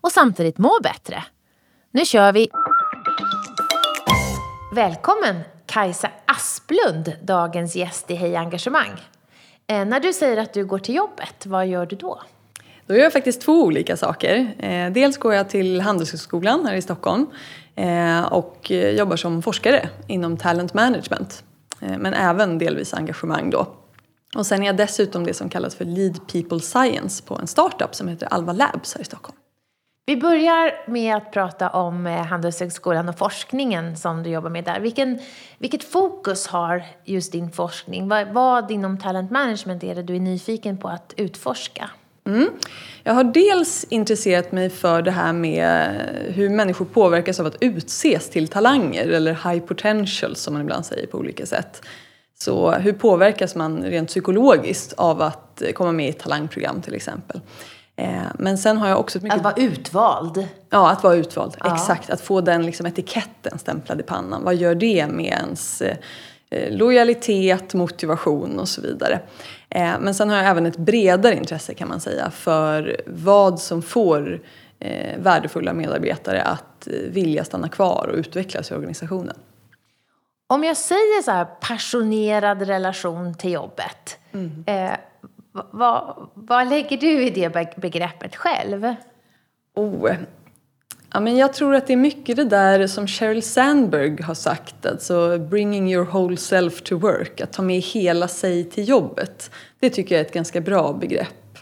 och samtidigt må bättre. Nu kör vi! Välkommen Kajsa Asplund, dagens gäst i Hej Engagemang. Eh, när du säger att du går till jobbet, vad gör du då? Då gör jag faktiskt två olika saker. Eh, dels går jag till Handelshögskolan här i Stockholm eh, och eh, jobbar som forskare inom talent management. Eh, men även delvis engagemang då. Och sen är jag dessutom det som kallas för Lead People Science på en startup som heter Alva Labs här i Stockholm. Vi börjar med att prata om eh, Handelshögskolan och forskningen som du jobbar med där. Vilken, vilket fokus har just din forskning? Vad, vad inom talent management är det du är nyfiken på att utforska? Mm. Jag har dels intresserat mig för det här med hur människor påverkas av att utses till talanger eller high potential som man ibland säger på olika sätt. Så hur påverkas man rent psykologiskt av att eh, komma med i ett talangprogram till exempel? Eh, men sen har jag också ett mycket... Att vara utvald? Ja, att vara utvald. Ja. Exakt. Att få den liksom etiketten stämplad i pannan. Vad gör det med ens eh, lojalitet, motivation och så vidare? Eh, men sen har jag även ett bredare intresse kan man säga för vad som får värdefulla medarbetare att vilja stanna kvar och utvecklas i organisationen. Om jag säger så här passionerad relation till jobbet, mm. eh, vad, vad lägger du i det begreppet själv? Oh, Ja, men jag tror att det är mycket det där som Sheryl Sandberg har sagt, alltså bringing your whole self to work, att ta med hela sig till jobbet. Det tycker jag är ett ganska bra begrepp.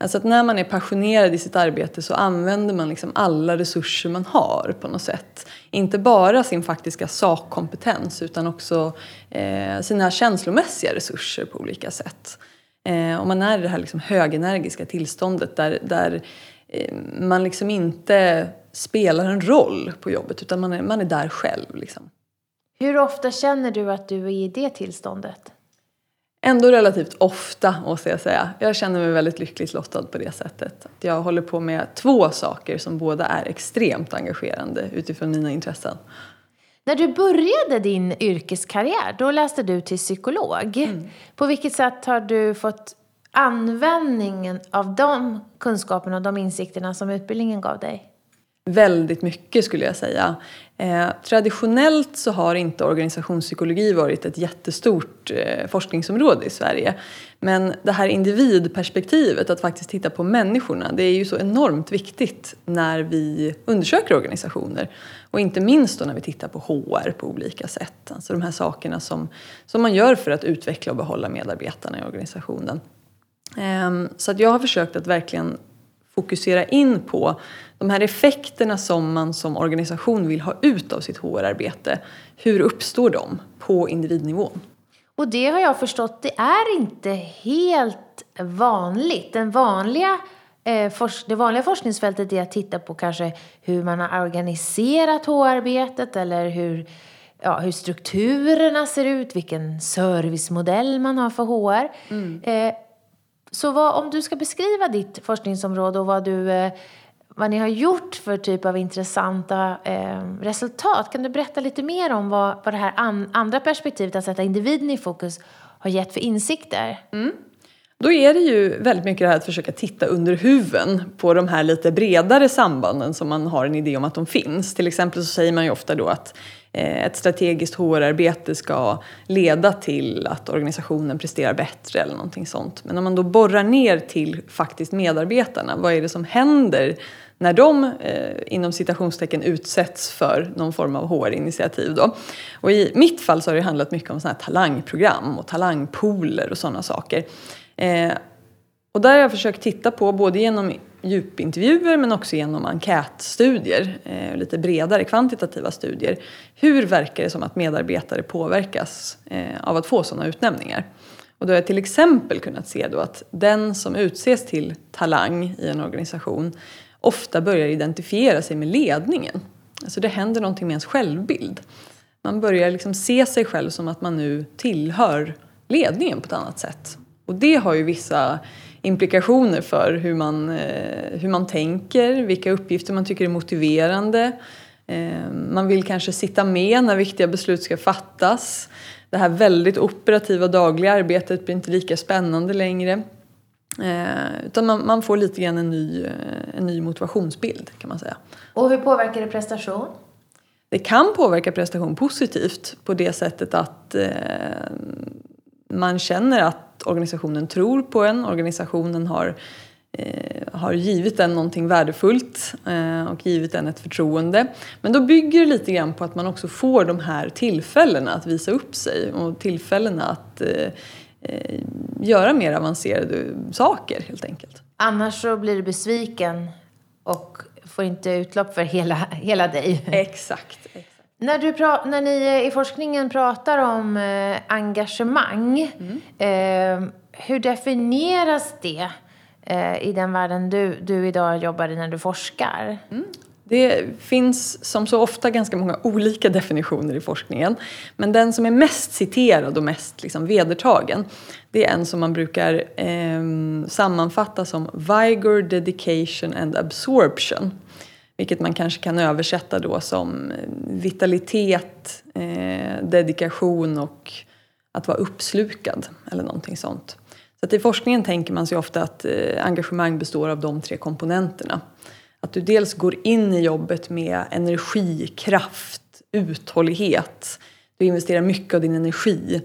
Alltså att när man är passionerad i sitt arbete så använder man liksom alla resurser man har på något sätt. Inte bara sin faktiska sakkompetens utan också eh, sina känslomässiga resurser på olika sätt. Eh, om man är i det här liksom högenergiska tillståndet där, där eh, man liksom inte spelar en roll på jobbet utan man är, man är där själv. Liksom. Hur ofta känner du att du är i det tillståndet? Ändå relativt ofta måste jag säga. Jag känner mig väldigt lyckligt lottad på det sättet. Att jag håller på med två saker som båda är extremt engagerande utifrån mina intressen. När du började din yrkeskarriär, då läste du till psykolog. Mm. På vilket sätt har du fått användningen av de kunskaperna och de insikterna som utbildningen gav dig? Väldigt mycket skulle jag säga. Eh, traditionellt så har inte organisationspsykologi varit ett jättestort eh, forskningsområde i Sverige. Men det här individperspektivet, att faktiskt titta på människorna, det är ju så enormt viktigt när vi undersöker organisationer. Och inte minst då när vi tittar på HR på olika sätt. Alltså de här sakerna som, som man gör för att utveckla och behålla medarbetarna i organisationen. Ehm, så att jag har försökt att verkligen fokusera in på de här effekterna som man som organisation vill ha ut av sitt HR-arbete. Hur uppstår de på individnivån? Och det har jag förstått, det är inte helt vanligt. Den vanliga, eh, det vanliga forskningsfältet är att titta på kanske hur man har organiserat HR-arbetet eller hur, ja, hur strukturerna ser ut, vilken servicemodell man har för HR. Mm. Så vad, om du ska beskriva ditt forskningsområde och vad, du, eh, vad ni har gjort för typ av intressanta eh, resultat, kan du berätta lite mer om vad, vad det här an, andra perspektivet, att sätta individen i fokus, har gett för insikter? Mm. Då är det ju väldigt mycket det här att försöka titta under huven på de här lite bredare sambanden som man har en idé om att de finns. Till exempel så säger man ju ofta då att eh, ett strategiskt HR-arbete ska leda till att organisationen presterar bättre eller någonting sånt. Men om man då borrar ner till faktiskt medarbetarna, vad är det som händer när de eh, inom citationstecken utsätts för någon form av HR-initiativ då. Och i mitt fall så har det handlat mycket om såna här talangprogram och talangpooler och sådana saker. Eh, och där har jag försökt titta på, både genom djupintervjuer men också genom enkätstudier, eh, lite bredare kvantitativa studier. Hur verkar det som att medarbetare påverkas eh, av att få sådana utnämningar? Och då har jag till exempel kunnat se då att den som utses till talang i en organisation ofta börjar identifiera sig med ledningen. Alltså det händer någonting med ens självbild. Man börjar liksom se sig själv som att man nu tillhör ledningen på ett annat sätt. Och det har ju vissa implikationer för hur man, eh, hur man tänker, vilka uppgifter man tycker är motiverande. Eh, man vill kanske sitta med när viktiga beslut ska fattas. Det här väldigt operativa dagliga arbetet blir inte lika spännande längre. Eh, utan man, man, får lite grann en ny, en ny motivationsbild kan man säga. Och hur påverkar det prestation? Det kan påverka prestation positivt på det sättet att eh, man känner att organisationen tror på en, organisationen har, eh, har givit en någonting värdefullt eh, och givit en ett förtroende. Men då bygger det lite grann på att man också får de här tillfällena att visa upp sig och tillfällena att eh, eh göra mer avancerade saker helt enkelt. Annars så blir du besviken och får inte utlopp för hela, hela dig. Exakt. När, du när ni i forskningen pratar om eh, engagemang, mm. eh, hur definieras det eh, i den världen du, du idag jobbar i när du forskar? Mm. Det finns som så ofta ganska många olika definitioner i forskningen. Men den som är mest citerad och mest liksom vedertagen det är en som man brukar eh, sammanfatta som Vigor, Dedication and Absorption. Vilket man kanske kan översätta då som eh, vitalitet, eh, dedikation och att vara uppslukad eller någonting sånt. Så att I forskningen tänker man sig ofta att eh, engagemang består av de tre komponenterna. Att du dels går in i jobbet med energi, kraft, uthållighet. Du investerar mycket av din energi.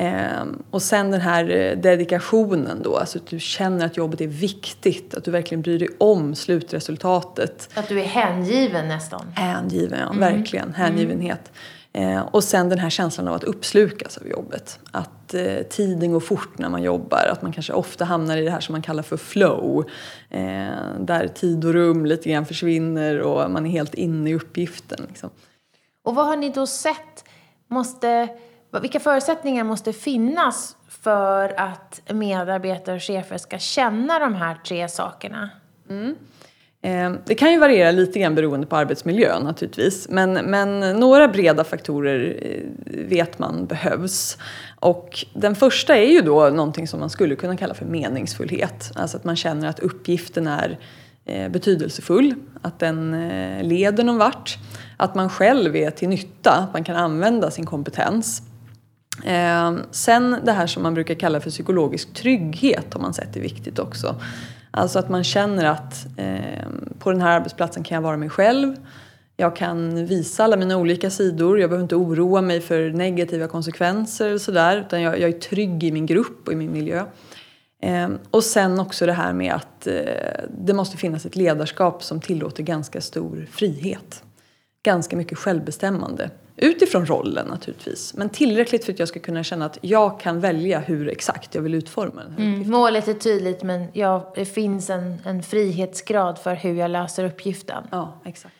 Eh, och sen den här eh, dedikationen då, alltså att du känner att jobbet är viktigt, att du verkligen bryr dig om slutresultatet. Att du är hängiven nästan? Hängiven, ja. Mm. Verkligen. Mm. Hängivenhet. Mm. Och sen den här känslan av att uppslukas av jobbet. Att eh, tiden går fort när man jobbar, att man kanske ofta hamnar i det här som man kallar för flow. Eh, där tid och rum lite grann försvinner och man är helt inne i uppgiften. Liksom. Och vad har ni då sett måste vilka förutsättningar måste finnas för att medarbetare och chefer ska känna de här tre sakerna? Mm. Eh, det kan ju variera lite grann beroende på arbetsmiljön naturligtvis. Men, men några breda faktorer eh, vet man behövs. Och den första är ju då någonting som man skulle kunna kalla för meningsfullhet. Alltså att man känner att uppgiften är eh, betydelsefull, att den leder någon vart. Att man själv är till nytta, att man kan använda sin kompetens. Eh, sen det här som man brukar kalla för psykologisk trygghet har man sett är viktigt också. Alltså att man känner att eh, på den här arbetsplatsen kan jag vara mig själv. Jag kan visa alla mina olika sidor. Jag behöver inte oroa mig för negativa konsekvenser och sådär. Utan jag, jag, är trygg i min grupp och i min miljö. Eh, och sen också det här med att eh, det måste finnas ett ledarskap som tillåter ganska stor frihet. Ganska mycket självbestämmande. Utifrån rollen naturligtvis, men tillräckligt för att jag ska kunna känna att jag kan välja hur exakt jag vill utforma den här mm, Målet är tydligt men ja, det finns en, en frihetsgrad för hur jag löser uppgiften. Ja, exakt.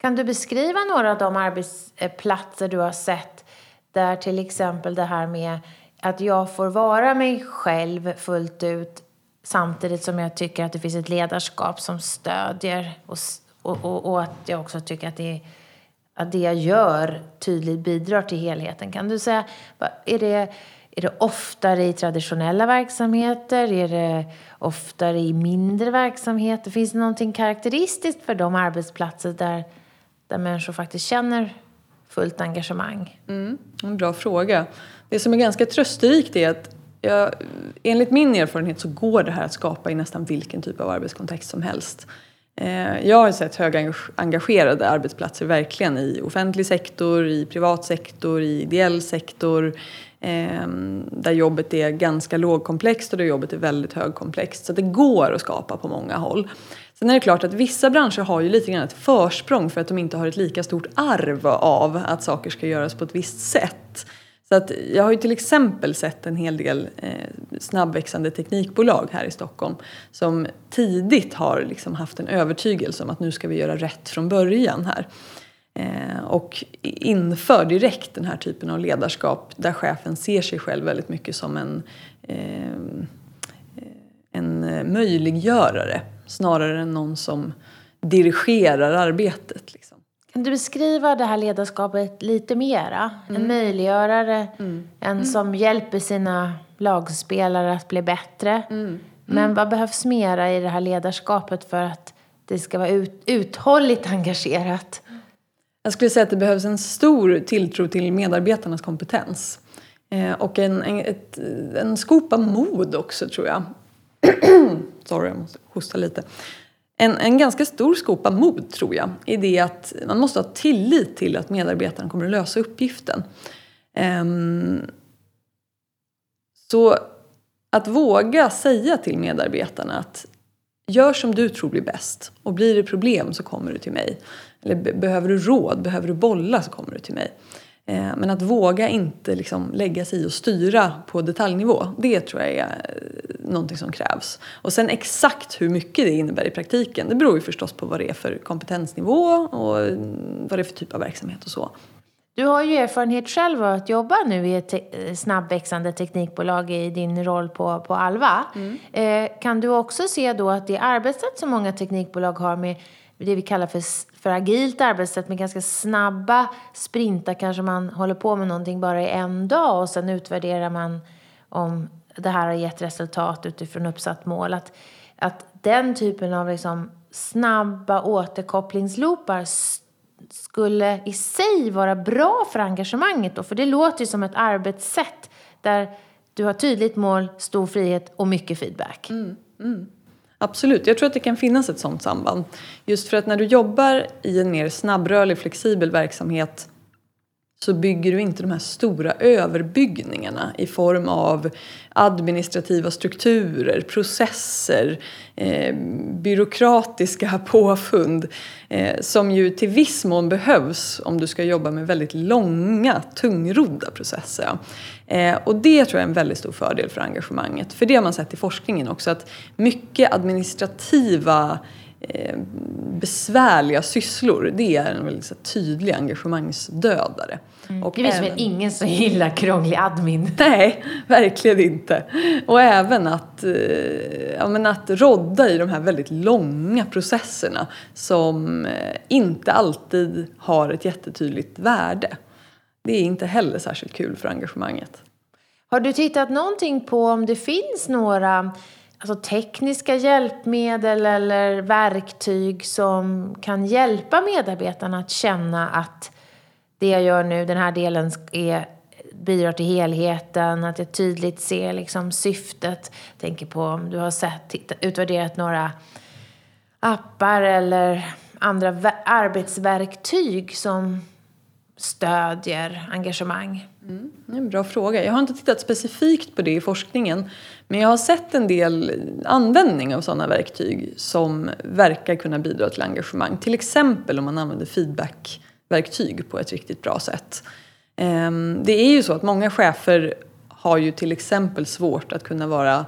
Kan du beskriva några av de arbetsplatser du har sett där till exempel det här med att jag får vara mig själv fullt ut samtidigt som jag tycker att det finns ett ledarskap som stödjer och, och, och, och att jag också tycker att det är att det jag gör tydligt bidrar till helheten. Kan du säga, är det, är det oftare i traditionella verksamheter? Är det oftare i mindre verksamheter? Finns det någonting karaktäristiskt för de arbetsplatser där, där människor faktiskt känner fullt engagemang? Mm, en bra fråga. Det som är ganska trösterikt är att jag, enligt min erfarenhet så går det här att skapa i nästan vilken typ av arbetskontext som helst. Eh, jag har sett högengagerade arbetsplatser verkligen i offentlig sektor, i privat sektor, i ideell sektor. Ehm, där jobbet är ganska lågkomplext och där jobbet är väldigt högkomplext. Så det går att skapa på många håll. Sen är det klart att vissa branscher har ju lite grann ett försprång för att de inte har ett lika stort arv av att saker ska göras på ett visst sätt. Så att jag har ju till exempel sett en hel del eh, snabbväxande teknikbolag här i Stockholm som tidigt har liksom haft en övertygelse om att nu ska vi göra rätt från början här. Eh, och inför direkt den här typen av ledarskap där chefen ser sig själv väldigt mycket som en, eh, en möjliggörare snarare än någon som dirigerar arbetet. Liksom. Kan du beskriva det här ledarskapet lite mera? En möjliggörare, en som hjälper sina lagspelare att bli bättre. Men vad behövs mera i det här ledarskapet för att det ska vara ut, uthålligt engagerat? Jag skulle säga att det behövs en stor tilltro till medarbetarnas kompetens. Eh, och en, en, ett, en skopa mod också tror jag. Sorry, jag måste hosta lite. En, en ganska stor skopa mod tror jag i det att man måste ha tillit till att medarbetaren kommer att lösa uppgiften. Um, så att våga säga till medarbetarna att gör som du tror blir bäst och blir det problem så kommer du till mig. Eller behöver du råd, behöver du bolla så kommer du till mig. Eh, men att våga inte liksom lägga sig i och styra på detaljnivå, det tror jag är eh, någonting som krävs. Och sen exakt hur mycket det innebär i praktiken, det beror ju förstås på vad det är för kompetensnivå och vad det är för typ av verksamhet och så. Du har ju erfarenhet själv av att jobba nu i ett te snabbväxande teknikbolag i din roll på, på Alva. Mm. Eh, kan du också se då att det arbetssätt som många teknikbolag har med det vi kallar för, för agilt arbetssätt med ganska snabba sprintar kanske man håller på med någonting bara i en dag och sen utvärderar man om det här har gett resultat utifrån uppsatt mål. Att, att den typen av liksom snabba återkopplingsloopar skulle i sig vara bra för engagemanget då? För det låter ju som ett arbetssätt där du har tydligt mål, stor frihet och mycket feedback. Mm, mm. Absolut, jag tror att det kan finnas ett sådant samband. Just för att när du jobbar i en mer snabbrörlig, flexibel verksamhet så bygger du inte de här stora överbyggningarna i form av administrativa strukturer, processer, eh, byråkratiska påfund eh, som ju till viss mån behövs om du ska jobba med väldigt långa, tungrodda processer. Eh, och det tror jag är en väldigt stor fördel för engagemanget. För det har man sett i forskningen också att mycket administrativa Eh, besvärliga sysslor, det är en väldigt så, tydlig engagemangsdödare. Mm. Och det är även... ingen som gillar krånglig admin. Nej, verkligen inte. Och även att, eh, ja, men att rodda i de här väldigt långa processerna som eh, inte alltid har ett jättetydligt värde. Det är inte heller särskilt kul för engagemanget. Har du tittat någonting på om det finns några alltså tekniska hjälpmedel eller verktyg som kan hjälpa medarbetarna att känna att det jag gör nu, den här delen är, bidrar till helheten, att jag tydligt ser liksom syftet. Jag tänker på om du har sett, titta, utvärderat några appar eller andra arbetsverktyg som stödjer engagemang? Mm, det är en bra fråga. Jag har inte tittat specifikt på det i forskningen men jag har sett en del användning av sådana verktyg som verkar kunna bidra till engagemang. Till exempel om man använder feedbackverktyg på ett riktigt bra sätt. Ehm, det är ju så att många chefer har ju till exempel svårt att kunna vara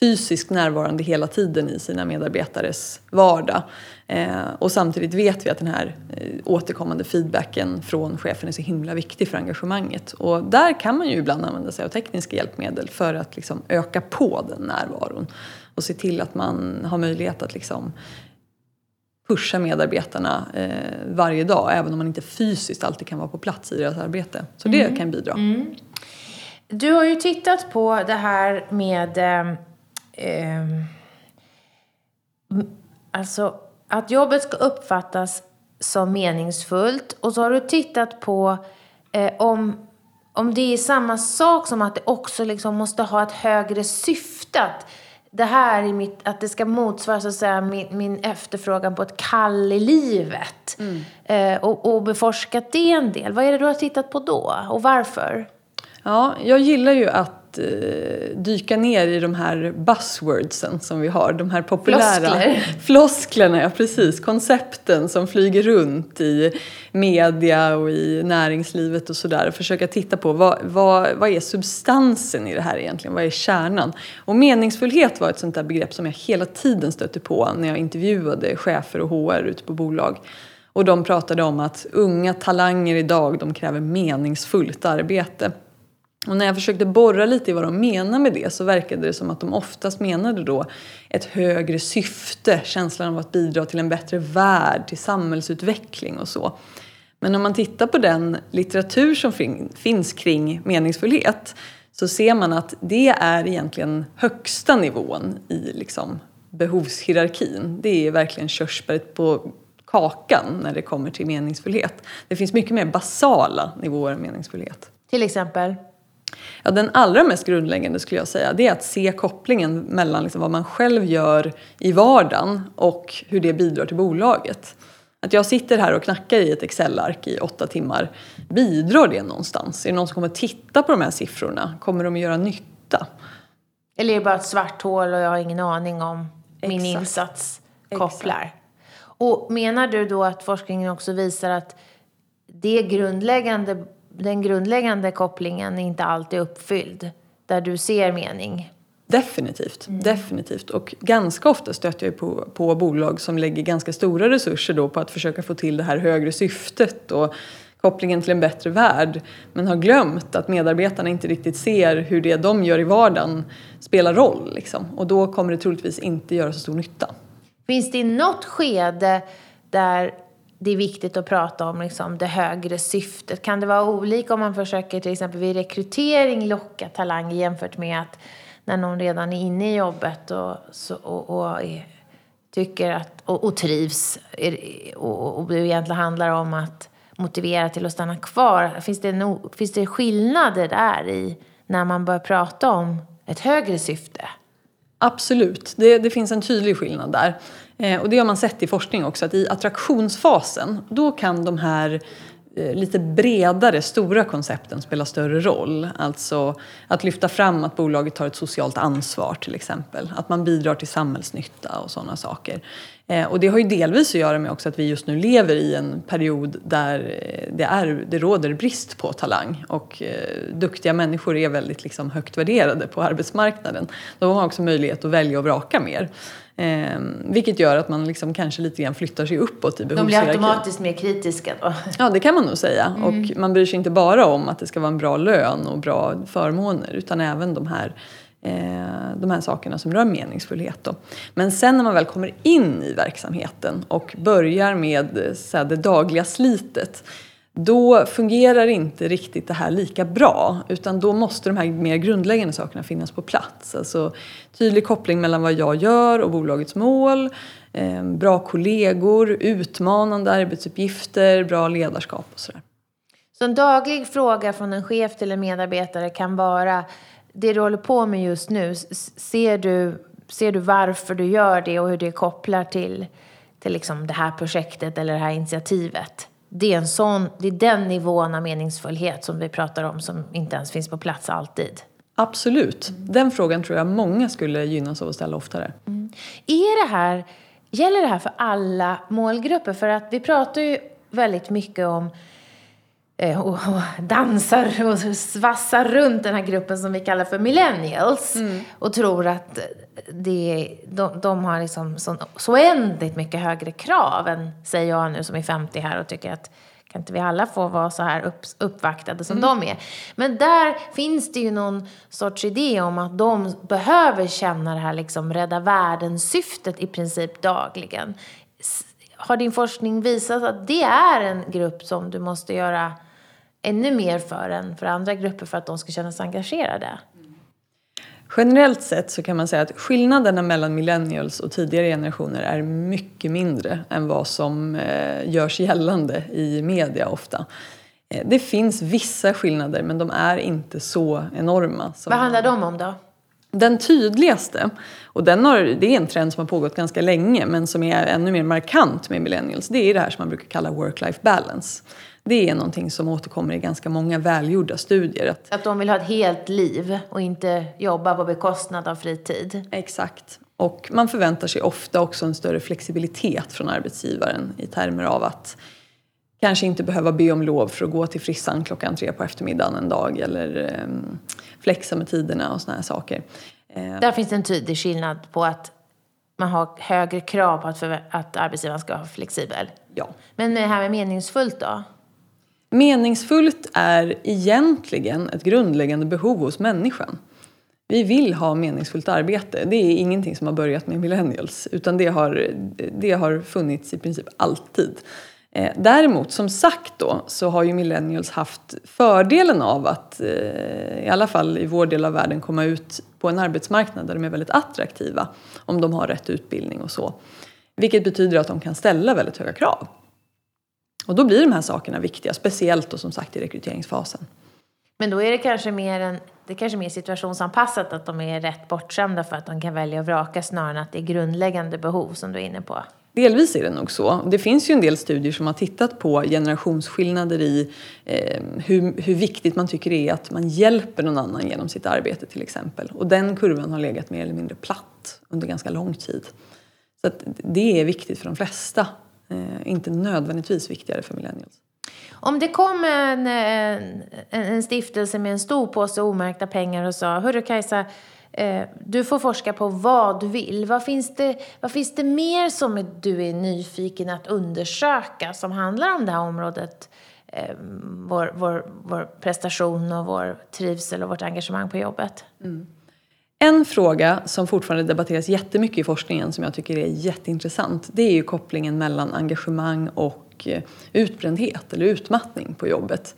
fysiskt närvarande hela tiden i sina medarbetares vardag. Eh, och samtidigt vet vi att den här eh, återkommande feedbacken från chefen är så himla viktig för engagemanget. Och där kan man ju ibland använda sig av tekniska hjälpmedel för att liksom öka på den närvaron och se till att man har möjlighet att liksom pusha medarbetarna eh, varje dag även om man inte fysiskt alltid kan vara på plats i deras arbete. Så det mm. kan bidra. Mm. Du har ju tittat på det här med eh, eh, alltså att jobbet ska uppfattas som meningsfullt och så har du tittat på eh, om, om det är samma sak som att det också liksom måste ha ett högre syfte. Att det här är mitt, att det ska motsvara så att säga, min, min efterfrågan på ett kall i livet. Mm. Eh, och, och beforskat det en del. Vad är det du har tittat på då och varför? Ja, jag gillar ju att eh, dyka ner i de här buzzwordsen som vi har. De här populära Floskler. flosklerna. Ja, precis. Koncepten som flyger runt i media och i näringslivet och sådär. Försöka titta på vad, vad, vad är substansen i det här egentligen? Vad är kärnan? Och meningsfullhet var ett sånt där begrepp som jag hela tiden stötte på när jag intervjuade chefer och HR ute på bolag. Och de pratade om att unga talanger idag, de kräver meningsfullt arbete. Och när jag försökte borra lite i vad de menar med det så verkade det som att de oftast menade då ett högre syfte, känslan av att bidra till en bättre värld, till samhällsutveckling och så. Men om man tittar på den litteratur som finns kring meningsfullhet så ser man att det är egentligen högsta nivån i liksom behovshierarkin. Det är verkligen körsbäret på kakan när det kommer till meningsfullhet. Det finns mycket mer basala nivåer av meningsfullhet. Till exempel? Ja, den allra mest grundläggande skulle jag säga det är att se kopplingen mellan liksom vad man själv gör i vardagen och hur det bidrar till bolaget. Att jag sitter här och knackar i ett Excel-ark i åtta timmar, bidrar det någonstans? Är det någon som kommer titta på de här siffrorna? Kommer de att göra nytta? Eller är det bara ett svart hål och jag har ingen aning om min Exakt. insats kopplar? Exakt. Och menar du då att forskningen också visar att det grundläggande, den grundläggande kopplingen inte alltid är uppfylld? Där du ser mening? Definitivt, mm. definitivt. Och ganska ofta stöter jag på, på bolag som lägger ganska stora resurser då på att försöka få till det här högre syftet och kopplingen till en bättre värld. Men har glömt att medarbetarna inte riktigt ser hur det de gör i vardagen spelar roll. Liksom. Och då kommer det troligtvis inte göra så stor nytta. Finns det något skede där det är viktigt att prata om liksom, det högre syftet? Kan det vara olika om man försöker till exempel vid rekrytering locka talanger jämfört med att när någon redan är inne i jobbet och, så, och, och är, tycker att, och, och trivs och, och det egentligen handlar om att motivera till att stanna kvar. Finns det, no, finns det skillnader där i när man börjar prata om ett högre syfte? Absolut, det, det finns en tydlig skillnad där. Eh, och det har man sett i forskning också att i attraktionsfasen då kan de här eh, lite bredare, stora koncepten spelar större roll. Alltså att lyfta fram att bolaget tar ett socialt ansvar till exempel. Att man bidrar till samhällsnytta och sådana saker. Eh, och det har ju delvis att göra med också att vi just nu lever i en period där eh, det, är, det råder brist på talang. Och eh, duktiga människor är väldigt liksom, högt värderade på arbetsmarknaden. De har också möjlighet att välja och vraka mer. Eh, vilket gör att man liksom kanske lite grann flyttar sig uppåt i. De blir automatiskt mer kritiska då? Ja, det kan man nog säga. Mm. Och man bryr sig inte bara om att det ska vara en bra lön och bra förmåner utan även de här Eh, de här sakerna som rör meningsfullhet. Då. Men sen när man väl kommer in i verksamheten och börjar med eh, så här, det dagliga slitet då fungerar inte riktigt det här lika bra utan då måste de här mer grundläggande sakerna finnas på plats. Alltså tydlig koppling mellan vad jag gör och bolagets mål, eh, bra kollegor, utmanande arbetsuppgifter, bra ledarskap och sådär. Så en daglig fråga från en chef till en medarbetare kan vara det du håller på med just nu, ser du, ser du varför du gör det och hur det kopplar till, till liksom det här projektet eller det här initiativet? det är, en sån, det är den nivån av meningsfullhet som vi pratar om som inte ens finns på plats alltid. Absolut. Den frågan tror jag många skulle gynnas av att ställa oftare. Mm. Är det här, gäller det här för alla målgrupper? För att vi pratar ju väldigt mycket om eh, och, dansar och svassar runt den här gruppen som vi kallar för millennials mm. och tror att det, de, de har liksom så, så oändligt mycket högre krav än, säger jag nu som är 50 här och tycker att kan inte vi alla få vara så här upp, uppvaktade som mm. de är? Men där finns det ju någon sorts idé om att de behöver känna det här liksom rädda världen-syftet i princip dagligen. Har din forskning visat att det är en grupp som du måste göra ännu mer för än för andra grupper för att de ska känna sig engagerade? Generellt sett så kan man säga att skillnaderna mellan millennials och tidigare generationer är mycket mindre än vad som eh, görs gällande i media ofta. Eh, det finns vissa skillnader men de är inte så enorma. Vad handlar de om då? Den tydligaste, och den har, det är en trend som har pågått ganska länge men som är ännu mer markant med millennials, det är det här som man brukar kalla work-life balance. Det är någonting som återkommer i ganska många välgjorda studier. Att, att de vill ha ett helt liv och inte jobba på bekostnad av fritid. Exakt. Och man förväntar sig ofta också en större flexibilitet från arbetsgivaren i termer av att kanske inte behöva be om lov för att gå till frissan klockan tre på eftermiddagen en dag eller um, flexa med tiderna och såna här saker. Eh, Där finns det en tydlig skillnad på att man har högre krav på att, att arbetsgivaren ska vara flexibel. Ja. Men det här med meningsfullt då? Meningsfullt är egentligen ett grundläggande behov hos människan. Vi vill ha meningsfullt arbete. Det är ingenting som har börjat med millennials utan det har, det har funnits i princip alltid. Eh, däremot, som sagt då, så har ju millennials haft fördelen av att, eh, i alla fall i vår del av världen, komma ut på en arbetsmarknad där de är väldigt attraktiva om de har rätt utbildning och så. Vilket betyder att de kan ställa väldigt höga krav. Och då blir de här sakerna viktiga, speciellt då som sagt i rekryteringsfasen. Men då är det kanske mer en det är kanske mer situationsanpassat att de är rätt bortskämda för att de kan välja och vraka snarare än att det är grundläggande behov som du är inne på. Delvis är det nog så. Det finns ju en del studier som har tittat på generationsskillnader i eh, hur, hur viktigt man tycker det är att man hjälper någon annan genom sitt arbete till exempel. Och den kurvan har legat mer eller mindre platt under ganska lång tid. Så det är viktigt för de flesta, eh, inte nödvändigtvis viktigare för millennials. Om det kom en, en, en stiftelse med en stor påse omärkta pengar och sa Hörru Kajsa, eh, du får forska på vad du vill. Vad finns, det, vad finns det mer som du är nyfiken att undersöka som handlar om det här området? Eh, vår, vår, vår prestation och vår trivsel och vårt engagemang på jobbet. Mm. En fråga som fortfarande debatteras jättemycket i forskningen som jag tycker är jätteintressant det är ju kopplingen mellan engagemang och eh, utbrändhet eller utmattning på jobbet.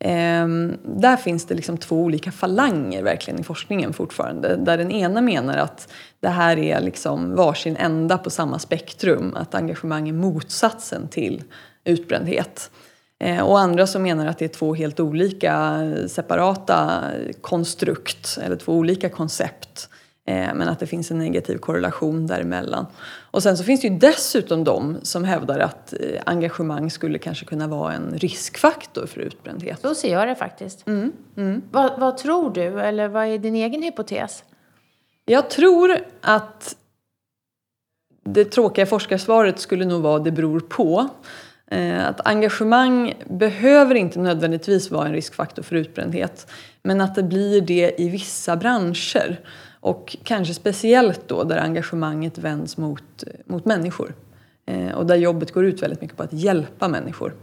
Ehm, där finns det liksom två olika falanger verkligen i forskningen fortfarande. Där den ena menar att det här är liksom varsin ända på samma spektrum. Att engagemang är motsatsen till utbrändhet. Eh, och andra som menar att det är två helt olika separata konstrukt eller två olika koncept. Eh, men att det finns en negativ korrelation däremellan. Och sen så finns det ju dessutom de som hävdar att eh, engagemang skulle kanske kunna vara en riskfaktor för utbrändhet. Så ser jag det faktiskt. Mm, mm. Vad, vad tror du, eller vad är din egen hypotes? Jag tror att det tråkiga forskarsvaret skulle nog vara det beror på. Eh, att engagemang behöver inte nödvändigtvis vara en riskfaktor för utbrändhet men att det blir det i vissa branscher och kanske speciellt då där engagemanget vänds mot, mot människor eh, och där jobbet går ut väldigt mycket på att hjälpa människor.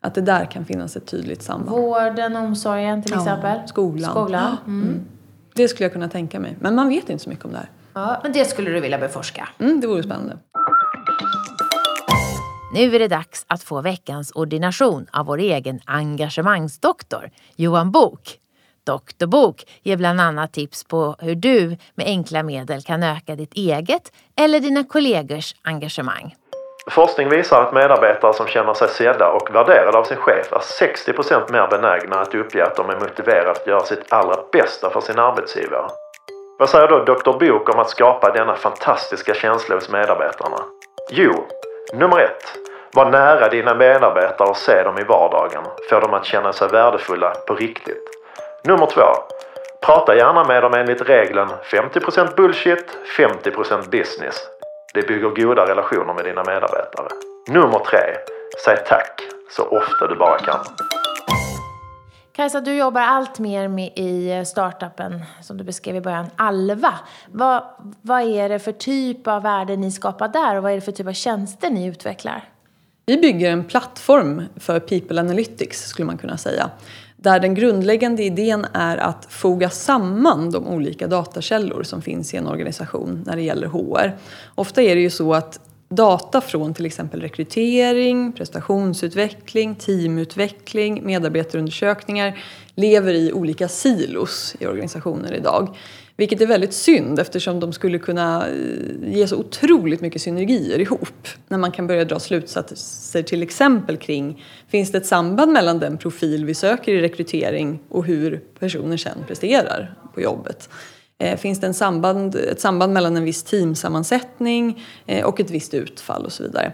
Att det där kan finnas ett tydligt samband. Vården, omsorgen till exempel? Ja, skolan. skolan. Mm. Mm. Det skulle jag kunna tänka mig. Men man vet inte så mycket om det här. Ja, men det skulle du vilja beforska? Mm, det vore spännande. Nu är det dags att få veckans ordination av vår egen engagemangsdoktor, Johan Bok. Doktor Bok ger bland annat tips på hur du med enkla medel kan öka ditt eget eller dina kollegors engagemang. Forskning visar att medarbetare som känner sig sedda och värderade av sin chef är 60% mer benägna att uppge att de är motiverade att göra sitt allra bästa för sin arbetsgivare. Vad säger då Dr. Bok om att skapa denna fantastiska känsla hos medarbetarna? Jo, nummer ett. Var nära dina medarbetare och se dem i vardagen. Få dem att känna sig värdefulla på riktigt. Nummer två. Prata gärna med dem enligt regeln 50% bullshit, 50% business. Det bygger goda relationer med dina medarbetare. Nummer tre. Säg tack så ofta du bara kan. Kajsa, du jobbar allt mer med i eh, startupen som du beskrev i början, Alva. Vad, vad är det för typ av värde ni skapar där och vad är det för typ av tjänster ni utvecklar? Vi bygger en plattform för People Analytics skulle man kunna säga. Där den grundläggande idén är att foga samman de olika datakällor som finns i en organisation när det gäller HR. Ofta är det ju så att data från till exempel rekrytering, prestationsutveckling, teamutveckling, medarbetarundersökningar lever i olika silos i organisationer idag. Vilket är väldigt synd eftersom de skulle kunna eh, ge så otroligt mycket synergier ihop. När man kan börja dra slutsatser till exempel kring finns det ett samband mellan den profil vi söker i rekrytering och hur personer sen presterar på jobbet. Eh, finns det en samband, ett samband mellan en viss teamsammansättning eh, och ett visst utfall och så vidare.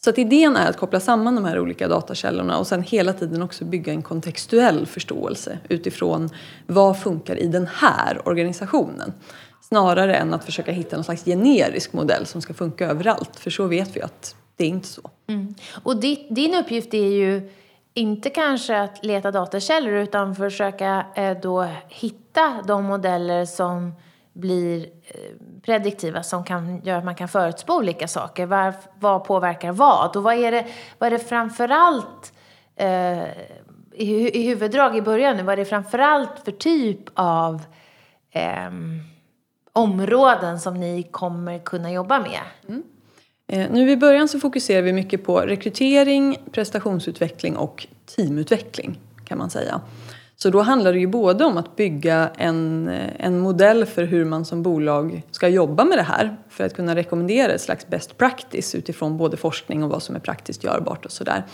Så att idén är att koppla samman de här olika datakällorna och sen hela tiden också bygga en kontextuell förståelse utifrån vad funkar i den här organisationen. Snarare än att försöka hitta någon slags generisk modell som ska funka överallt. För så vet vi att det är inte så. Mm. Och din uppgift är ju inte kanske att leta datakällor utan försöka eh, då hitta de modeller som blir eh, prediktiva som kan göra att man kan förutspå olika saker. Var, vad påverkar vad? Och vad är det, vad är det framförallt eh, i, i huvuddrag i början, vad är det framförallt för typ av eh, områden som ni kommer kunna jobba med? Mm. Eh, nu i början så fokuserar vi mycket på rekrytering, prestationsutveckling och teamutveckling kan man säga. Så då handlar det ju både om att bygga en, eh, en modell för hur man som bolag ska jobba med det här för att kunna rekommendera ett slags best practice utifrån både forskning och vad som är praktiskt görbart och sådär.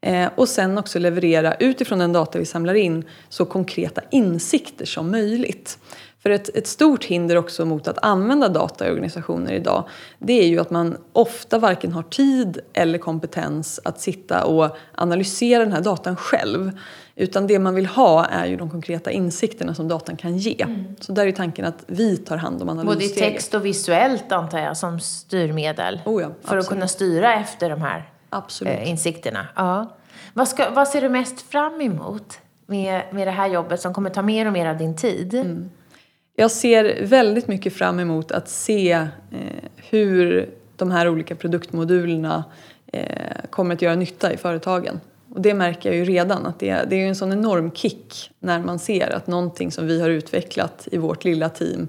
Eh, och sen också leverera utifrån den data vi samlar in så konkreta insikter som möjligt. För ett, ett, stort hinder också mot att använda data i organisationer idag det är ju att man ofta varken har tid eller kompetens att sitta och analysera den här datan själv. Utan det man vill ha är ju de konkreta insikterna som datan kan ge. Mm. Så där är tanken att vi tar hand om analysstegen. Både i text och visuellt antar jag som styrmedel. Oh ja, för absolut. att kunna styra efter de här eh, insikterna. Ja. Vad, ska, vad ser du mest fram emot med, med det här jobbet som kommer ta mer och mer av din tid? Mm. Jag ser väldigt mycket fram emot att se eh, hur de här olika produktmodulerna eh, kommer att göra nytta i företagen. Och det märker jag ju redan att det, det är en sån enorm kick när man ser att någonting som vi har utvecklat i vårt lilla team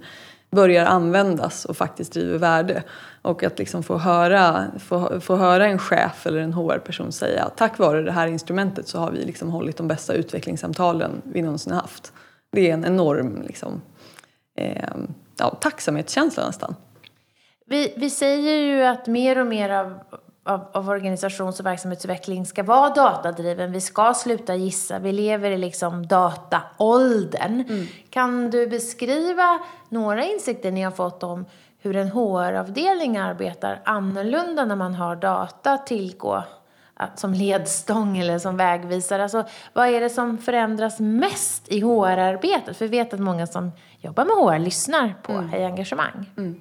börjar användas och faktiskt driver värde. Och att liksom få, höra, få, få höra en chef eller en HR-person säga att tack vare det här instrumentet så har vi liksom hållit de bästa utvecklingssamtalen vi någonsin haft. Det är en enorm liksom, eh, ja, tacksamhetskänsla nästan. Vi, vi säger ju att mer och mer av, av, av, organisations och verksamhetsutveckling ska vara datadriven. Vi ska sluta gissa. Vi lever i liksom dataåldern. Mm. Kan du beskriva några insikter ni har fått om hur en HR-avdelning arbetar annorlunda när man har data att tillgå som ledstång eller som vägvisare. Alltså, vad är det som förändras mest i HR-arbetet? För vi vet att många som jobbar med HR lyssnar på mm. Hej Engagemang. Mm.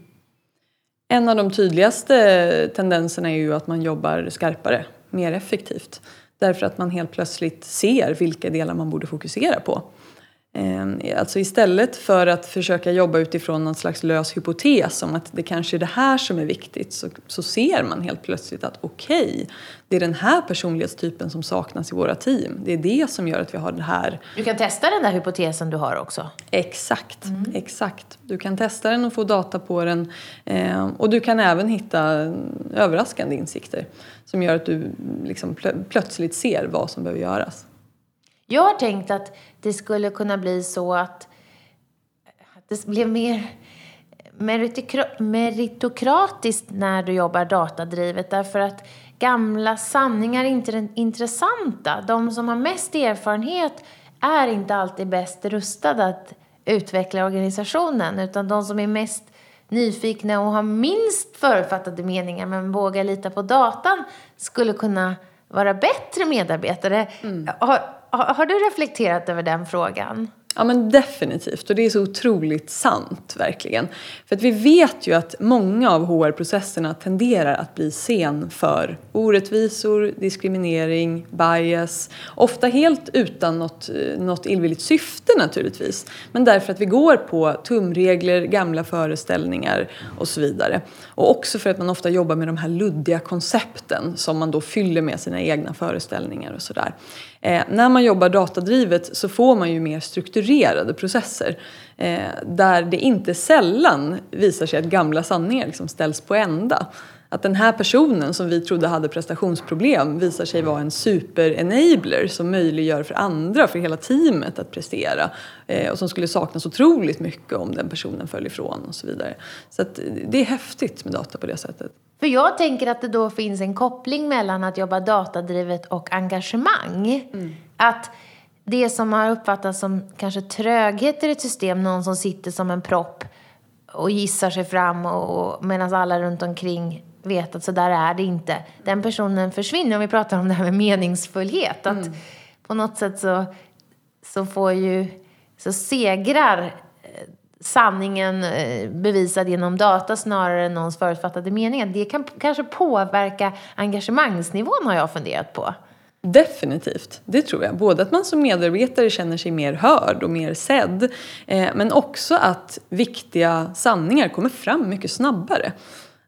En av de tydligaste tendenserna är ju att man jobbar skarpare, mer effektivt. Därför att man helt plötsligt ser vilka delar man borde fokusera på. Ehm, alltså istället för att försöka jobba utifrån någon slags lös hypotes om att det kanske är det här som är viktigt så, så ser man helt plötsligt att okej, okay, det är den här personlighetstypen som saknas i våra team. Det är det som gör att vi har det här. Du kan testa den där hypotesen du har också? Exakt, mm. exakt. Du kan testa den och få data på den eh, och du kan även hitta överraskande insikter som gör att du liksom plö plötsligt ser vad som behöver göras. Jag har tänkt att det skulle kunna bli så att, att det blev mer meritokratiskt när du jobbar datadrivet därför att gamla sanningar är inte intressanta. De som har mest erfarenhet är inte alltid bäst rustade att utveckla organisationen utan de som är mest nyfikna och har minst förutfattade meningar men vågar lita på datan skulle kunna vara bättre medarbetare. Mm. Har, har, du reflekterat över den frågan? Ja men definitivt och det är så otroligt sant verkligen. För att vi vet ju att många av HR-processerna tenderar att bli sen för orättvisor, diskriminering, bias. Ofta helt utan något, eh, något illvilligt syfte naturligtvis. Men därför att vi går på tumregler, gamla föreställningar och så vidare. Och också för att man ofta jobbar med de här luddiga koncepten som man då fyller med sina egna föreställningar och sådär. Eh, när man jobbar datadrivet så får man ju mer strukturerade processer eh, där det inte sällan visar sig att gamla sanningar liksom ställs på ända. Att den här personen som vi trodde hade prestationsproblem visar sig vara en super-enabler som möjliggör för andra, för hela teamet att prestera. Eh, och som skulle saknas otroligt mycket om den personen föll ifrån och så vidare. Så eh, det är häftigt med data på det sättet. För jag tänker att det då finns en koppling mellan att jobba datadrivet och engagemang. Mm. Att det som har uppfattats som kanske tröghet i ett system, någon som sitter som en propp och gissar sig fram och, medan alla runt omkring vet att så där är det inte. Den personen försvinner om vi pratar om det här med meningsfullhet. Att mm. på något sätt så, så får ju, så segrar sanningen eh, bevisad genom data snarare än någons förutfattade meningar. Det kan kanske påverka engagemangsnivån har jag funderat på. Definitivt, det tror jag. Både att man som medarbetare känner sig mer hörd och mer sedd eh, men också att viktiga sanningar kommer fram mycket snabbare.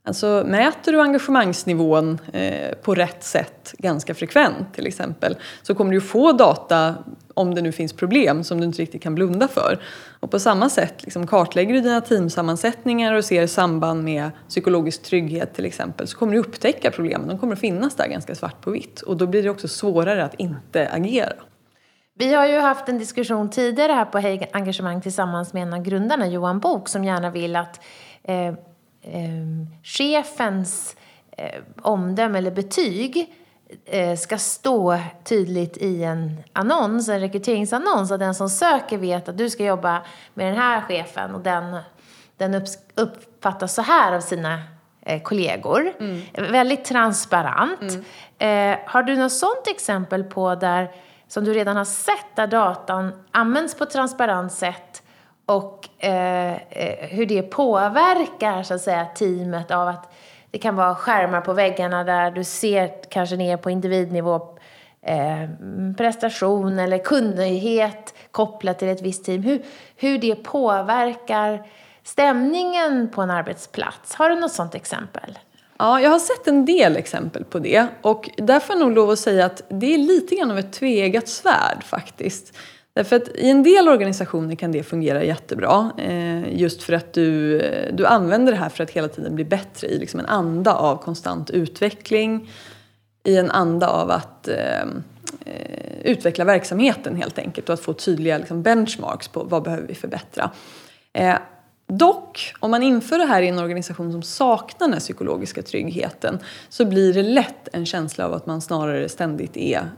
Alltså mäter du engagemangsnivån eh, på rätt sätt ganska frekvent till exempel så kommer du få data om det nu finns problem som du inte riktigt kan blunda för. Och på samma sätt liksom, kartlägger du dina teamsammansättningar och ser samband med psykologisk trygghet till exempel så kommer du upptäcka problemen. De kommer att finnas där ganska svart på vitt och då blir det också svårare att inte agera. Vi har ju haft en diskussion tidigare här på Hej Engagemang tillsammans med en av grundarna, Johan Bok, som gärna vill att eh, eh, chefens eh, omdöme eller betyg eh, ska stå tydligt i en annons, en rekryteringsannons, att den som söker vet att du ska jobba med den här chefen och den, den uppfattas så här av sina eh, kollegor. Mm. Väldigt transparent. Mm. Eh, har du något sånt exempel på där som du redan har sett där datan används på ett transparent sätt och eh, eh, hur det påverkar så att säga teamet av att det kan vara skärmar på väggarna där du ser kanske ner på individnivå eh, prestation eller kunnighet kopplat till ett visst team. Hur, hur det påverkar stämningen på en arbetsplats. Har du något sådant exempel? Ja, jag har sett en del exempel på det och där får jag nog lov att säga att det är lite grann av ett tveeggat svärd faktiskt. Därför att i en del organisationer kan det fungera jättebra eh, just för att du, eh, du använder det här för att hela tiden bli bättre i liksom en anda av konstant utveckling, i en anda av att eh, eh, utveckla verksamheten helt enkelt och att få tydliga liksom, benchmarks på vad behöver vi förbättra. Eh, Dock, om man inför det här i en organisation som saknar den psykologiska tryggheten så blir det lätt en känsla av att man snarare ständigt är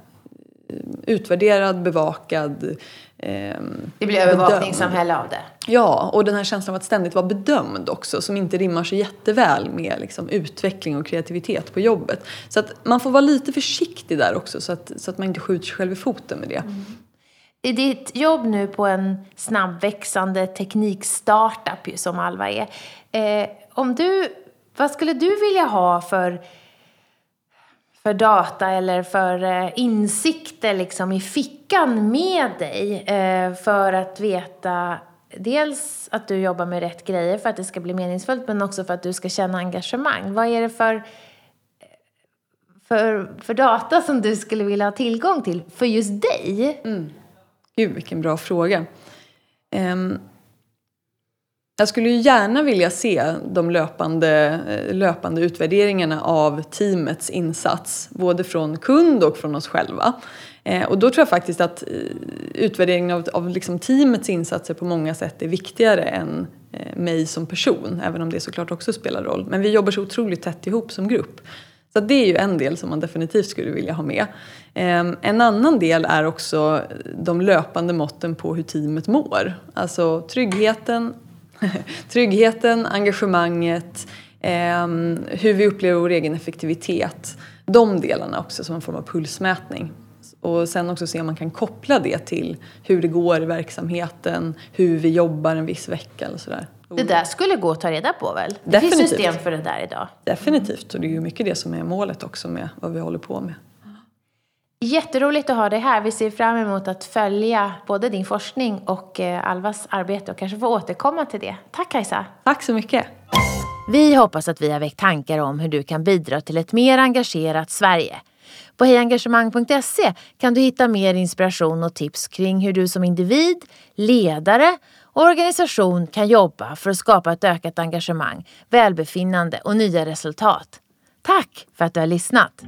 utvärderad, bevakad. Eh, det blir övervakningssamhälle av det. Ja, och den här känslan av att ständigt vara bedömd också som inte rimmar så jätteväl med liksom, utveckling och kreativitet på jobbet. Så att man får vara lite försiktig där också så att, så att man inte skjuter sig själv i foten med det. Mm i ditt jobb nu på en snabbväxande teknikstartup som Alva är. Eh, om du, vad skulle du vilja ha för, för data eller för eh, insikter liksom i fickan med dig eh, för att veta dels att du jobbar med rätt grejer för att det ska bli meningsfullt men också för att du ska känna engagemang. Vad är det för för, för data som du skulle vilja ha tillgång till för just dig? Mm. Gud, vilken bra fråga. Um, jag skulle ju gärna vilja se de löpande, eh, löpande utvärderingarna av teamets insats, både från kund och från oss själva. Eh, och då tror jag faktiskt att eh, utvärderingen av, av liksom teamets insatser på många sätt är viktigare än mig som person, även om det såklart också spelar roll. Men vi jobbar så otroligt tätt ihop som grupp. Så det är ju en del som man definitivt skulle vilja ha med. Ehm, en annan del är också de löpande måtten på hur teamet mår. Alltså tryggheten, tryggheten engagemanget, ehm, hur vi upplever vår egen effektivitet. De delarna också som en form av pulsmätning. Och sen också se om man kan koppla det till hur det går i verksamheten, hur vi jobbar en viss vecka eller sådär. Det där skulle gå att ta reda på väl? Det Definitivt. finns system för det där idag. Definitivt, och det är ju mycket det som är målet också med vad vi håller på med. Jätteroligt att ha dig här. Vi ser fram emot att följa både din forskning och eh, Alvas arbete och kanske få återkomma till det. Tack Kajsa! Tack så mycket! Vi hoppas att vi har väckt tankar om hur du kan bidra till ett mer engagerat Sverige. På hejengagemang.se kan du hitta mer inspiration och tips kring hur du som individ, ledare och organisation kan jobba för att skapa ett ökat engagemang, välbefinnande och nya resultat. Tack för att du har lyssnat!